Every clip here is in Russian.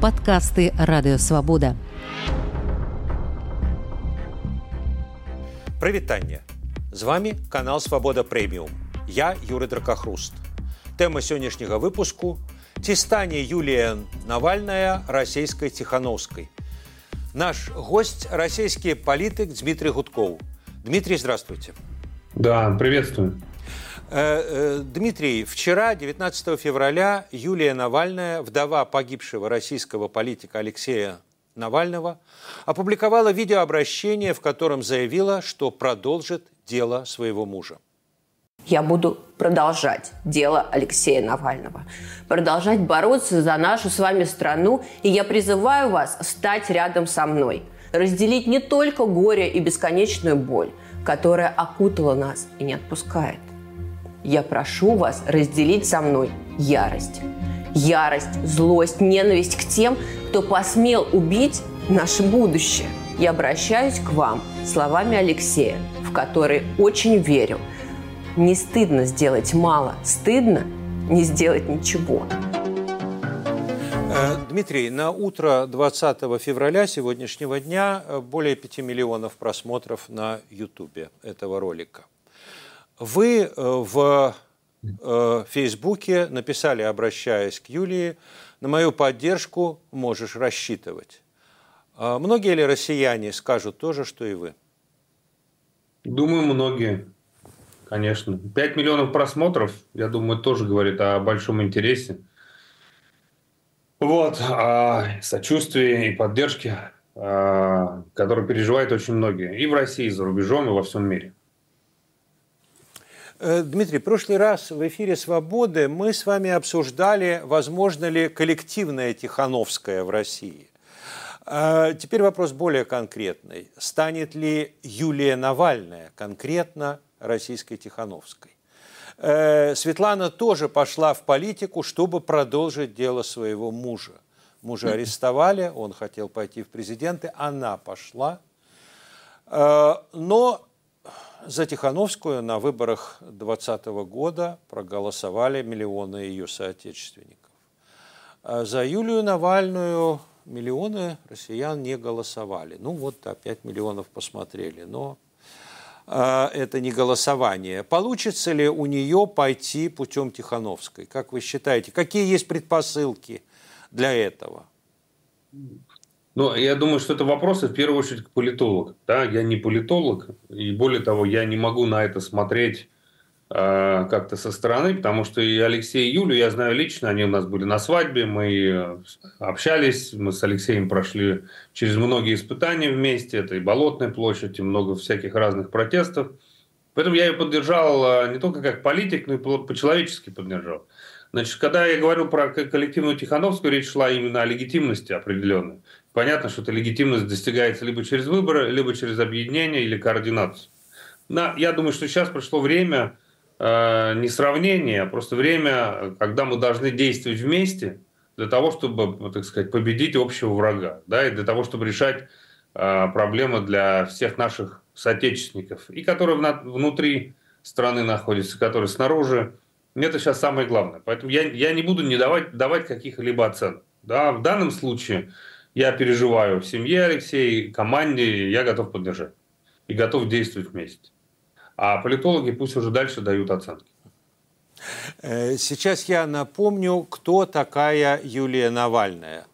Падкасты радыёвабода. Прывітанне. З вами канал Свабода Прэміум. Я Юры Дракахруст. Тэма сённяшняга выпуску ці стане Юлія Навальная расійскай ціханаўскай. Наш гость расійскі палітык Дмітрий Гудкоў. Дмитрий, здравствуйте. Да, приветствую. Э, э, Дмитрий, вчера, 19 февраля, Юлия Навальная, вдова погибшего российского политика Алексея Навального, опубликовала видеообращение, в котором заявила, что продолжит дело своего мужа. Я буду продолжать дело Алексея Навального, продолжать бороться за нашу с вами страну, и я призываю вас стать рядом со мной, разделить не только горе и бесконечную боль, которая окутала нас и не отпускает – я прошу вас разделить со мной ярость. Ярость, злость, ненависть к тем, кто посмел убить наше будущее. Я обращаюсь к вам словами Алексея, в которые очень верю. Не стыдно сделать мало, стыдно не сделать ничего. Э, Дмитрий, на утро 20 февраля сегодняшнего дня э, более 5 миллионов просмотров на YouTube этого ролика – вы э, в э, Фейсбуке написали, обращаясь к Юлии, на мою поддержку можешь рассчитывать. А многие ли россияне скажут то же, что и вы? Думаю, многие. Конечно. 5 миллионов просмотров, я думаю, тоже говорит о большом интересе. Вот, о сочувствии и поддержке, которую переживают очень многие. И в России, и за рубежом, и во всем мире. Э, Дмитрий, в прошлый раз в эфире «Свободы» мы с вами обсуждали, возможно ли коллективное Тихановское в России. А теперь вопрос более конкретный. Станет ли Юлия Навальная конкретно российской Тихановской? Э, Светлана тоже пошла в политику, чтобы продолжить дело своего мужа. Мужа арестовали, он хотел пойти в президенты, она пошла. Э, но за Тихановскую на выборах 2020 года проголосовали миллионы ее соотечественников. А за Юлию Навальную миллионы россиян не голосовали. Ну вот, а 5 миллионов посмотрели, но а, это не голосование. Получится ли у нее пойти путем Тихановской? Как вы считаете, какие есть предпосылки для этого? Ну, я думаю, что это вопросы в первую очередь к политологу. Да? Я не политолог, и более того, я не могу на это смотреть э, как-то со стороны, потому что и Алексей и Юлю я знаю лично, они у нас были на свадьбе, мы э, общались, мы с Алексеем прошли через многие испытания вместе, это и Болотная площадь, и много всяких разных протестов. Поэтому я ее поддержал э, не только как политик, но и по-человечески поддержал. Значит, когда я говорил про коллективную Тихановскую, речь шла именно о легитимности определенной. Понятно, что эта легитимность достигается либо через выборы, либо через объединение или координацию. Но я думаю, что сейчас пришло время э, не сравнения, а просто время, когда мы должны действовать вместе для того, чтобы, так сказать, победить общего врага, да, и для того, чтобы решать э, проблемы для всех наших соотечественников, и которые внутри страны находятся, которые снаружи. Это сейчас самое главное. Поэтому я, я не буду не давать, давать каких-либо оценок. Да, в данном случае я переживаю в семье Алексей, команде, я готов поддержать и готов действовать вместе. А политологи пусть уже дальше дают оценки. Э, сейчас я напомню, кто такая Юлия Навальная.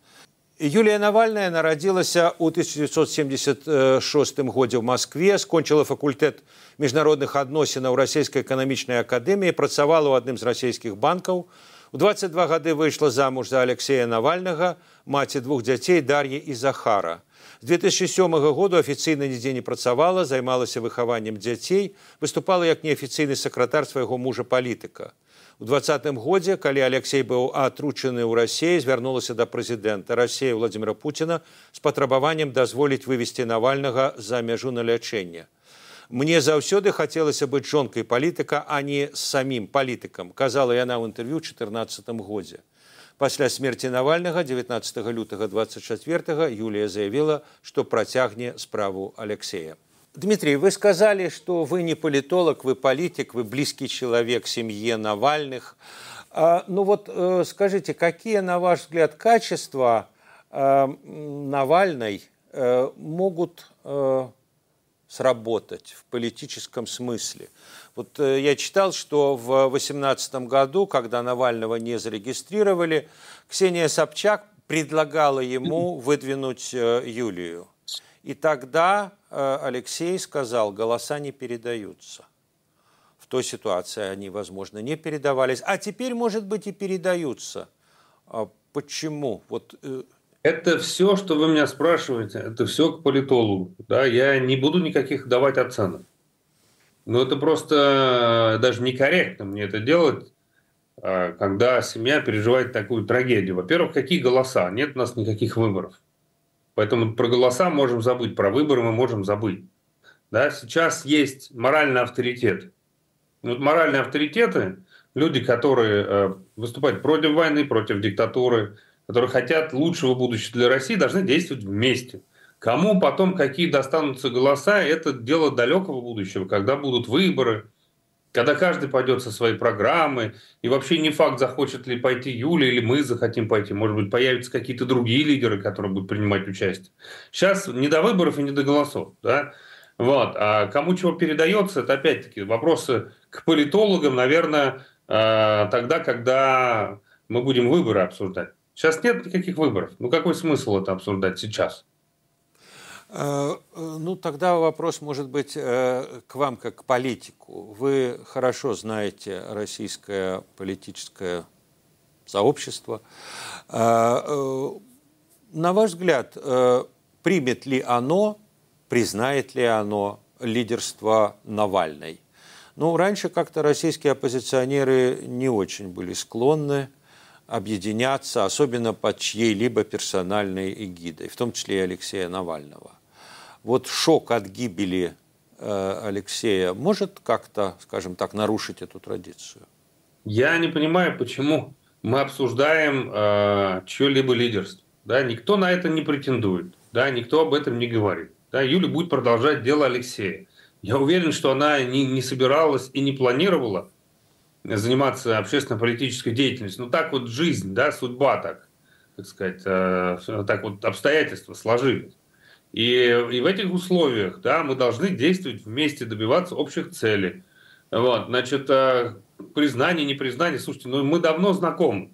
Юлія Навальная нарадзілася ў 1976 годзе ў Маскве, скончыла факультэт міжнародных адносінаў расійскай эканамічнай акадэміі, працавала ў адным з расійскіх банкаў, У 22 гады выйшла замуж за Алексея Навальнага, маці двух дзяцей Дар'і і Захара. З 2007 году афіцыйна нідзе не працавала, займалася выхаваннем дзяцей, выступала як неафіцыйны сакратар свайго мужа палітыка. У двадцатым годзе, калі Алексей быў атручаны ў рассіі, звярнулася да прэзідэнта рассея Владзімира Пуціна з патрабаваннем дазволіць вывесці навальнага за мяжу на лячэнне. Мне заўсёды хацелася быць жонкай палітыка, а не з самім палітыкам, казала яна ў інтэрв'ю чатырнацатым годзе. Пасля смерці навальнага 19 лютага 24 Юлія заявіла, што працягне справу Алексея. Дмитрий, вы сказали, что вы не политолог, вы политик, вы близкий человек семье Навальных. А, ну вот э, скажите, какие, на ваш взгляд, качества Навальной могут сработать в политическом смысле. Вот я читал, что в 2018 году, когда Навального не зарегистрировали, Ксения Собчак предлагала ему выдвинуть Юлию. И тогда Алексей сказал, голоса не передаются той ситуации они, возможно, не передавались, а теперь, может быть, и передаются. А почему? Вот э, это все, что вы меня спрашиваете, это все к политологу. Да? Я не буду никаких давать оценок. Но это просто даже некорректно мне это делать, когда семья переживает такую трагедию. Во-первых, какие голоса? Нет у нас никаких выборов. Поэтому про голоса можем забыть, про выборы мы можем забыть. Да? Сейчас есть моральный авторитет. Вот моральные авторитеты, люди, которые э, выступают против войны, против диктатуры, которые хотят лучшего будущего для России, должны действовать вместе. Кому потом какие достанутся голоса, это дело далекого будущего, когда будут выборы, когда каждый пойдет со своей программы, и вообще не факт, захочет ли пойти Юля или мы захотим пойти. Может быть, появятся какие-то другие лидеры, которые будут принимать участие. Сейчас не до выборов и не до голосов. Да? Вот. А кому чего передается, это опять-таки вопросы к политологам, наверное, э, тогда, когда мы будем выборы обсуждать. Сейчас нет никаких выборов. Ну какой смысл это обсуждать сейчас? Э, ну, тогда вопрос может быть э, к вам как к политику. Вы хорошо знаете российское политическое сообщество. На ваш взгляд, примет ли оно, признает ли оно лидерство Навальной? Ну, раньше как-то российские оппозиционеры не очень были склонны объединяться, особенно под чьей-либо персональной эгидой, в том числе и Алексея Навального. Вот шок от гибели э, Алексея может как-то, скажем так, нарушить эту традицию? Я не понимаю, почему мы обсуждаем э, чье-либо лидерство. Да, никто на это не претендует, да, никто об этом не говорит. Да, Юля будет продолжать дело Алексея. Я уверен, что она не, не собиралась и не планировала заниматься общественно-политической деятельностью. Ну, так вот жизнь, да, судьба так, так сказать, э, так вот обстоятельства сложились. И, и в этих условиях, да, мы должны действовать вместе, добиваться общих целей. Вот, значит, э, признание, непризнание, слушайте, ну мы давно знакомы.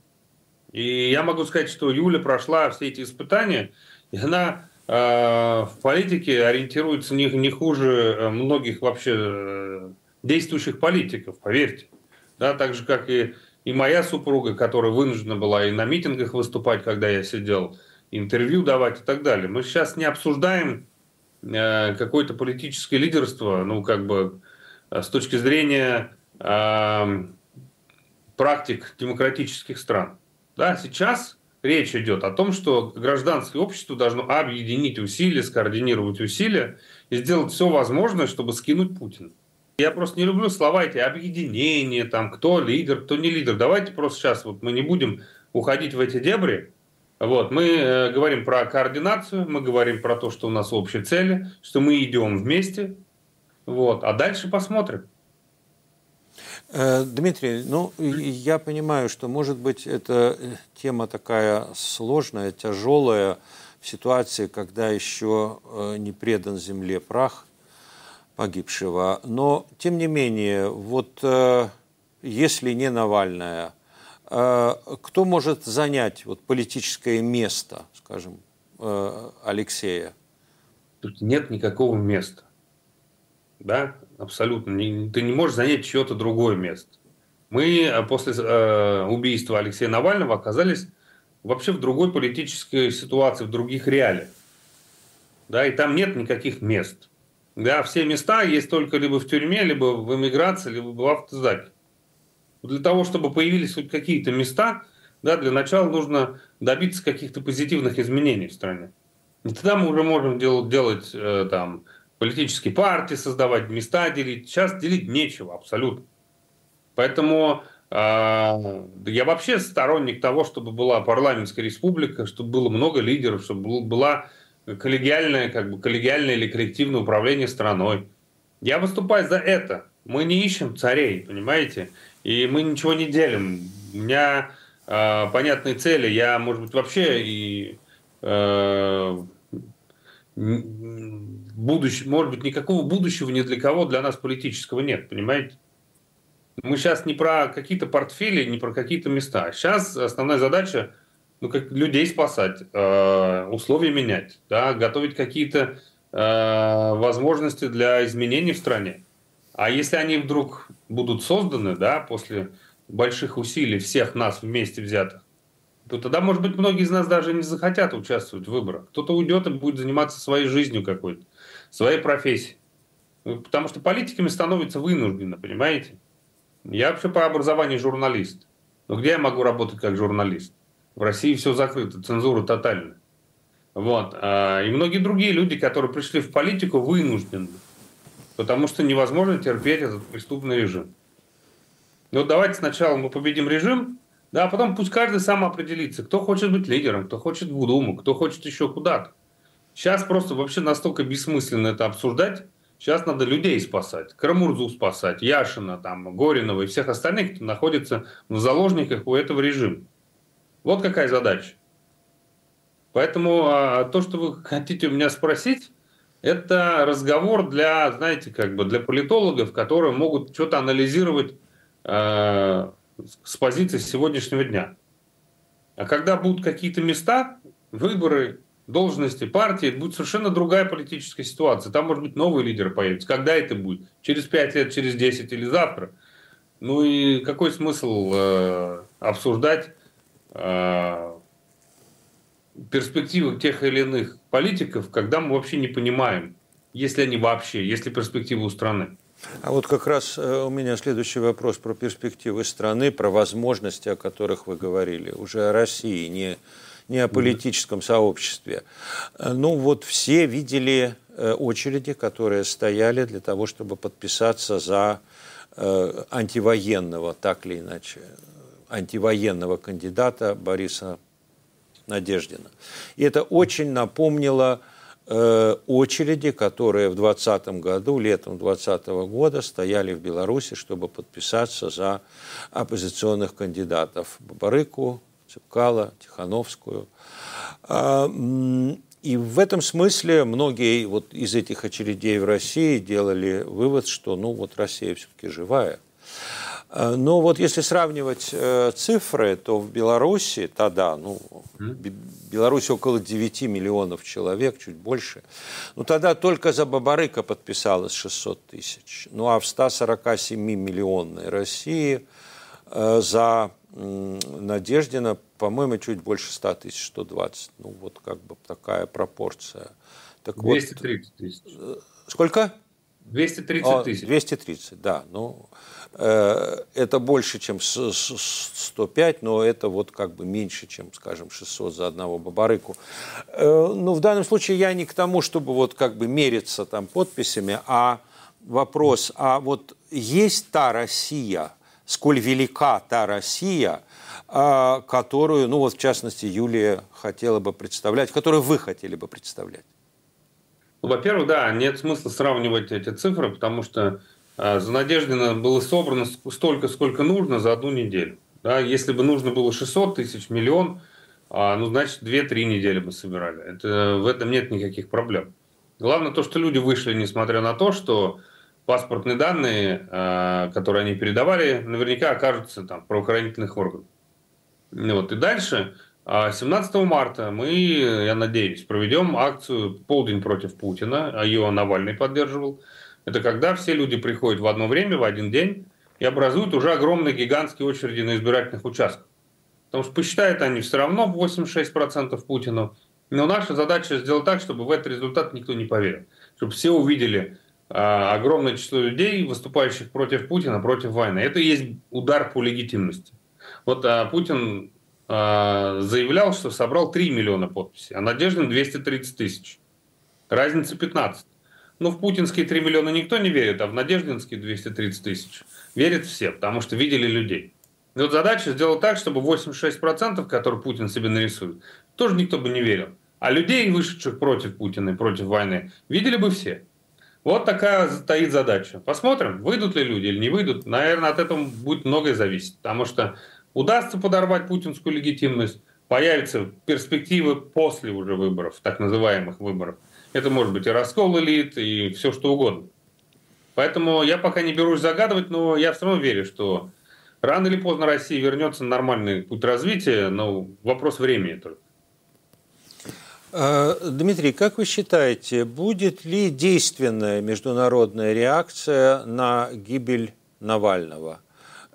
И я могу сказать, что Юля прошла все эти испытания, и она Э, в политике ориентируется не, не хуже э, многих вообще э, действующих политиков, поверьте. Да, так же, как и, и моя супруга, которая вынуждена была и на митингах выступать, когда я сидел, интервью давать и так далее. Мы сейчас не обсуждаем э, какое-то политическое лидерство, ну, как бы с точки зрения э, практик демократических стран. Да, сейчас речь идет о том, что гражданское общество должно объединить усилия, скоординировать усилия и сделать все возможное, чтобы скинуть Путина. Я просто не люблю слова эти объединения, там, кто лидер, кто не лидер. Давайте просто сейчас вот мы не будем уходить в эти дебри. Вот, мы э, говорим про координацию, мы говорим про то, что у нас общие цели, что мы идем вместе. Вот, а дальше посмотрим. Э, Дмитрий, ну, я понимаю, что, может быть, эта э, тема такая сложная, тяжелая в ситуации, когда еще э, не предан земле прах погибшего. Но, тем не менее, вот если не Навальная, кто может занять вот политическое место, скажем, Алексея? Тут нет никакого места. Да? абсолютно. Ты не можешь занять чье-то другое место. Мы э, после э, убийства Алексея Навального оказались вообще в другой политической ситуации, в других реалиях. Да, и там нет никаких мест. Да, все места есть только либо в тюрьме, либо в эмиграции, либо в автозаке. Для того, чтобы появились хоть какие-то места, да, для начала нужно добиться каких-то позитивных изменений в стране. И тогда мы уже можем делать, делать э, там, политические партии создавать, места делить. Сейчас делить нечего абсолютно. Поэтому э, я вообще сторонник того, чтобы была парламентская республика, чтобы было много лидеров, чтобы была коллегиальное, как бы коллегиальное или коллективное управление страной. Я выступаю за это. Мы не ищем царей, понимаете? И мы ничего не делим. У меня э, понятные цели. Я, может быть, вообще и э, будущего, может быть, никакого будущего ни для кого для нас политического нет, понимаете? Мы сейчас не про какие-то портфели, не про какие-то места. Сейчас основная задача ну, как людей спасать, э, условия менять, да, готовить какие-то э, возможности для изменений в стране. А если они вдруг будут созданы, да, после больших усилий всех нас вместе взятых, то тогда, может быть, многие из нас даже не захотят участвовать в выборах. Кто-то уйдет и будет заниматься своей жизнью какой-то, своей профессией. Ну, потому что политиками становятся вынуждены, понимаете? Я вообще по образованию журналист. Но где я могу работать как журналист? В России все закрыто, цензура тотальная. Вот. А, и многие другие люди, которые пришли в политику, вынуждены. Потому что невозможно терпеть этот преступный режим. Ну, давайте сначала мы победим режим, да, а потом пусть каждый сам определится, кто хочет быть лидером, кто хочет в Думу, кто хочет еще куда-то. Сейчас просто вообще настолько бессмысленно это обсуждать. Сейчас надо людей спасать. Крамурзу спасать, Яшина, там, Горинова и всех остальных, кто находится в заложниках у этого режима. Вот какая задача. Поэтому а, то, что вы хотите у меня спросить, это разговор для, знаете, как бы для политологов, которые могут что-то анализировать э, с позиции сегодняшнего дня. А когда будут какие-то места, выборы, должности партии, будет совершенно другая политическая ситуация. Там, может быть, новый лидер появится. Когда это будет? Через 5 лет, через 10 или завтра? Ну и какой смысл э, обсуждать э, перспективы тех или иных политиков, когда мы вообще не понимаем, если они вообще, если перспективы у страны. А вот как раз э, у меня следующий вопрос про перспективы страны, про возможности, о которых вы говорили, уже о России, не, не о политическом сообществе. Э, ну вот все видели э, очереди, которые стояли для того, чтобы подписаться за антивоенного, так или иначе, антивоенного кандидата Бориса Надеждина. И это очень напомнило Э, очереди, которые в 2020 году, летом 2020 года стояли в Беларуси, чтобы подписаться за оппозиционных кандидатов Бабарыку, Цепкала, Тихановскую. А, и в этом смысле многие вот из этих очередей в России делали вывод, что ну вот Россия все-таки живая – но вот если сравнивать э, цифры, то в Беларуси тогда, ну, в Беларуси около 9 миллионов человек, чуть больше. Ну, тогда только за Бабарыка подписалось 600 тысяч. Ну, а в 147-миллионной России э, за Надеждина, по-моему, чуть больше 100 тысяч, 120. Ну, вот как бы такая пропорция. Так 230 вот, тысяч. Сколько? 230 тысяч. 230, да. Ну, э, это больше, чем 105, но это вот как бы меньше, чем, скажем, 600 за одного бабарыку. Э, ну, в данном случае я не к тому, чтобы вот как бы мериться там подписями, а вопрос, а вот есть та Россия, сколь велика та Россия, э, которую, ну вот в частности, Юлия хотела бы представлять, которую вы хотели бы представлять? Ну, во-первых, да, нет смысла сравнивать эти цифры, потому что э, за Надеждина было собрано столько, сколько нужно за одну неделю. Да, если бы нужно было 600 тысяч, миллион, э, ну, значит, 2-3 недели бы собирали. Это, в этом нет никаких проблем. Главное то, что люди вышли, несмотря на то, что паспортные данные, э, которые они передавали, наверняка окажутся там, в правоохранительных органах. Вот. И дальше 17 а марта мы, я надеюсь, проведем акцию «Полдень против Путина», а ее Навальный поддерживал. Это когда все люди приходят в одно время, в один день, и образуют уже огромные гигантские очереди на избирательных участках. Потому что посчитают они все равно 86% Путину. Но наша задача сделать так, чтобы в этот результат никто не поверил. Чтобы все увидели а, огромное число людей, выступающих против Путина, против войны. Это и есть удар по легитимности. Вот а, Путин а, заявлял, что собрал 3 миллиона подписей, а Надеждин 230 тысяч. Разница 15. Ну, в путинские 3 миллиона никто не верит, а в надеждинские 230 тысяч верят все, потому что видели людей. И вот задача сделать так, чтобы 86%, которые Путин себе нарисует, тоже никто бы не верил. А людей, вышедших против Путина и против войны, видели бы все. Вот такая стоит задача. Посмотрим, выйдут ли люди или не выйдут. Наверное, от этого будет многое зависеть. Потому что Удастся подорвать путинскую легитимность, появятся перспективы после уже выборов, так называемых выборов. Это может быть и раскол элит, и все что угодно. Поэтому я пока не берусь загадывать, но я все равно верю, что рано или поздно Россия вернется на нормальный путь развития, но вопрос времени только. Э, Дмитрий, как вы считаете, будет ли действенная международная реакция на гибель Навального?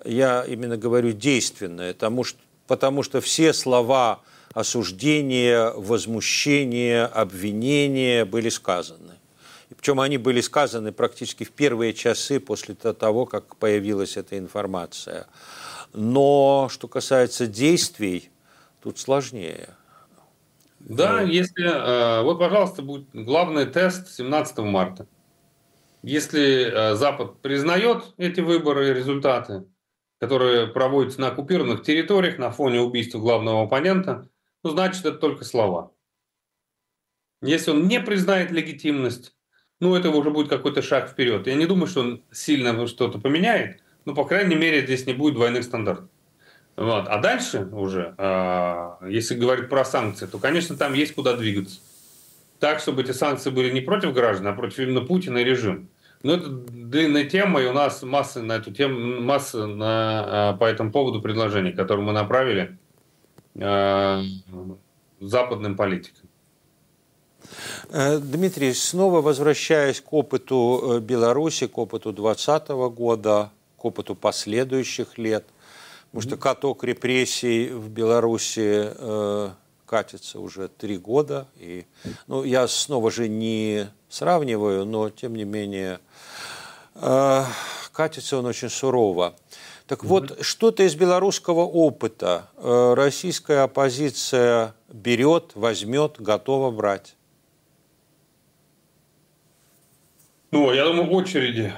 Я именно говорю действенная, потому что, потому что все слова осуждения, возмущения, обвинения были сказаны. Причем они были сказаны практически в первые часы после того, как появилась эта информация. Но что касается действий, тут сложнее. Да, если... Э, вот, пожалуйста, будет главный тест 17 марта. Если э, Запад признает эти выборы и результаты, которые проводятся на оккупированных территориях на фоне убийства главного оппонента, ну, значит, это только слова. Если он не признает легитимность, ну, это уже будет какой-то шаг вперед. Я не думаю, что он сильно что-то поменяет, но, по крайней мере, здесь не будет двойных стандартов. Вот. А дальше уже, а, если говорить про санкции, то, конечно, там есть куда двигаться. Так, чтобы эти санкции были не против граждан, а против именно Путина и режима. Но это длинная тема, и у нас масса на эту тему, масса на, а, по этому поводу предложений, которые мы направили э, западным политикам. Э, Дмитрий, снова возвращаясь к опыту э, Беларуси, к опыту 2020 года, к опыту последующих лет, Потому что каток репрессий в Беларуси э, катится уже три года. И, ну, я снова же не сравниваю, но тем не менее э, катится он очень сурово. Так mm-hmm. вот, что-то из белорусского опыта э, российская оппозиция берет, возьмет, готова брать? Ну, я думаю, очереди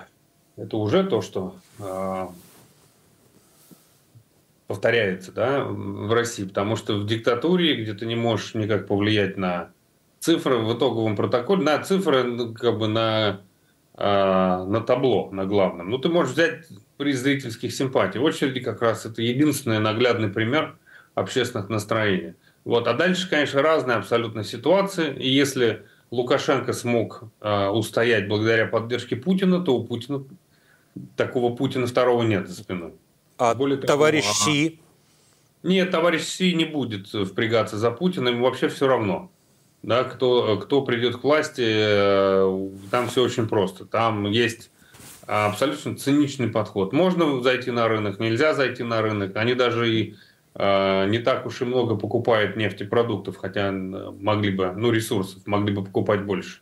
это уже то, что э, повторяется да, в России, потому что в диктатуре, где ты не можешь никак повлиять на цифры в итоговом протоколе, на цифры ну, как бы на, э, на табло, на главном. Ну, ты можешь взять приз зрительских симпатий. В очереди как раз это единственный наглядный пример общественных настроений. Вот. А дальше, конечно, разные абсолютно ситуации. И если Лукашенко смог э, устоять благодаря поддержке Путина, то у Путина такого Путина второго нет за спиной. А Более товарищ того, Си? Нет, товарищ Си не будет впрягаться за Путина, ему вообще все равно. Да, кто, кто придет к власти, э, там все очень просто. Там есть абсолютно циничный подход. Можно зайти на рынок, нельзя зайти на рынок. Они даже и э, не так уж и много покупают нефтепродуктов, хотя могли бы, ну, ресурсов, могли бы покупать больше.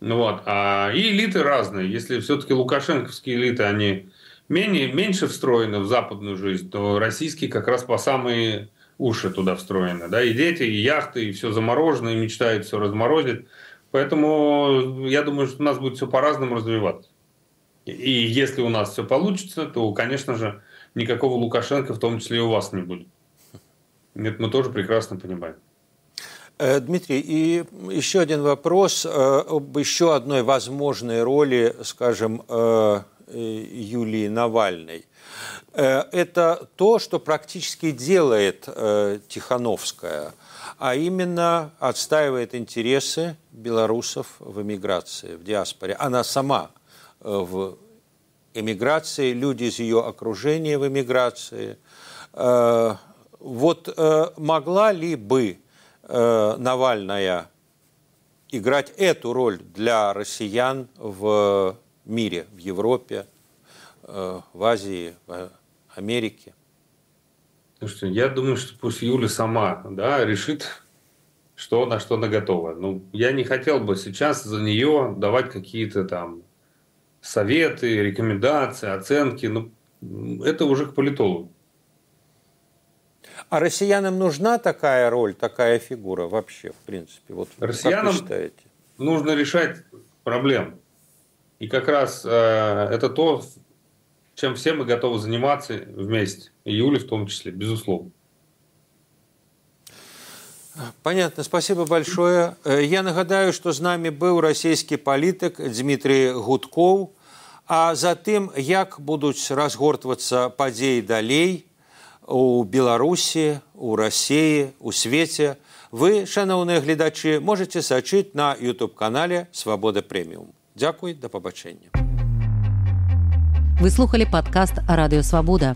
Ну вот. А, и элиты разные. Если все-таки лукашенковские элиты, они менее, меньше встроены в западную жизнь, то российские как раз по самые уши туда встроены. Да? И дети, и яхты, и все заморожено, и мечтают все разморозить. Поэтому я думаю, что у нас будет все по-разному развиваться. И если у нас все получится, то, конечно же, никакого Лукашенко, в том числе и у вас, не будет. Это мы тоже прекрасно понимаем. Э, Дмитрий, и еще один вопрос э, об еще одной возможной роли, скажем, э, Юлии Навальной. Это то, что практически делает Тихановская, а именно отстаивает интересы белорусов в эмиграции, в диаспоре. Она сама в эмиграции, люди из ее окружения в эмиграции. Вот могла ли бы Навальная играть эту роль для россиян в мире, в Европе, э, в Азии, в Америке? Слушайте, я думаю, что пусть Юля сама да, решит, что на что она готова. Ну, я не хотел бы сейчас за нее давать какие-то там советы, рекомендации, оценки. Ну, это уже к политологу. А россиянам нужна такая роль, такая фигура вообще, в принципе? Вот россиянам как вы считаете? нужно решать проблемы. И как раз э, это то, чем все мы готовы заниматься вместе, и Юля в том числе, безусловно. Понятно, спасибо большое. Э, я нагадаю, что з нами быў расійскі палітык Дмітрий Гудкоў, а затым як будуць разгортвацца падзеі далей, у Беларусі, у рассіі, у свеце, вы, шаноўныя гледачы, можете сачыць на YouTube-канале Свабода прэміум. Дзякуй, да пабачэння. Вы слухали падкаст радыёвабода.